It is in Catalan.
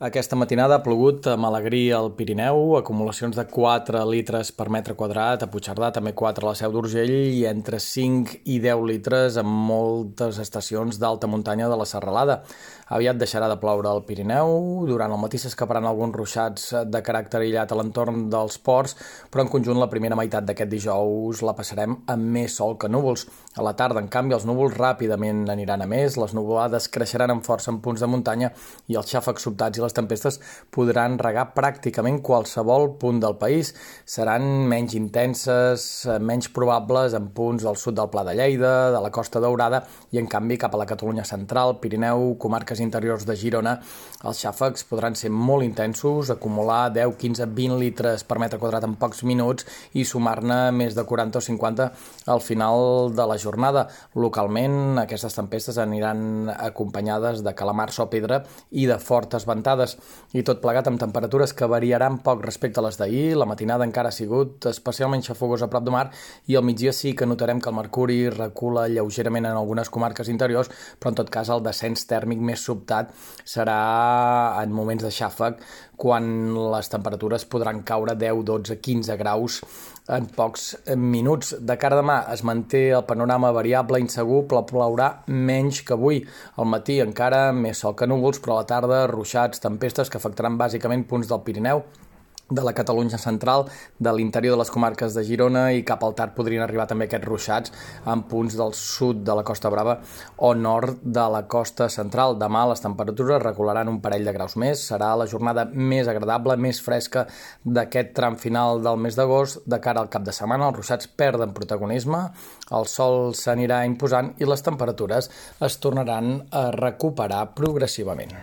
Aquesta matinada ha plogut a Malagrí al Pirineu, acumulacions de 4 litres per metre quadrat, a Puigcerdà també 4 a la Seu d'Urgell i entre 5 i 10 litres en moltes estacions d'alta muntanya de la Serralada. Aviat deixarà de ploure al Pirineu, durant el matí s'escaparan alguns ruixats de caràcter aïllat a l'entorn dels ports, però en conjunt la primera meitat d'aquest dijous la passarem amb més sol que núvols. A la tarda, en canvi, els núvols ràpidament aniran a més, les nuvolades creixeran amb força en punts de muntanya i els xàfecs sobtats i les les tempestes podran regar pràcticament qualsevol punt del país. Seran menys intenses, eh, menys probables en punts del sud del Pla de Lleida, de la Costa Daurada i en canvi cap a la Catalunya central, Pirineu, comarques interiors de Girona, els xàfecs podran ser molt intensos, acumular 10, 15, 20 litres per metre quadrat en pocs minuts i sumar-ne més de 40 o 50 al final de la jornada. Localment, aquestes tempestes aniran acompanyades de calamars o pedra i de fortes ventades gelades i tot plegat amb temperatures que variaran poc respecte a les d'ahir. La matinada encara ha sigut especialment xafogosa a prop de mar i al migdia sí que notarem que el mercuri recula lleugerament en algunes comarques interiors, però en tot cas el descens tèrmic més sobtat serà en moments de xàfec quan les temperatures podran caure 10, 12, 15 graus en pocs minuts. De cara a demà es manté el panorama variable, insegur, però plourà menys que avui. Al matí encara més sol que núvols, però a la tarda ruixats, tempestes que afectaran bàsicament punts del Pirineu, de la Catalunya central, de l'interior de les comarques de Girona i cap al tard podrien arribar també aquests ruixats en punts del sud de la Costa Brava o nord de la costa central. Demà les temperatures regularan un parell de graus més, serà la jornada més agradable, més fresca d'aquest tram final del mes d'agost. De cara al cap de setmana els ruixats perden protagonisme, el sol s'anirà imposant i les temperatures es tornaran a recuperar progressivament.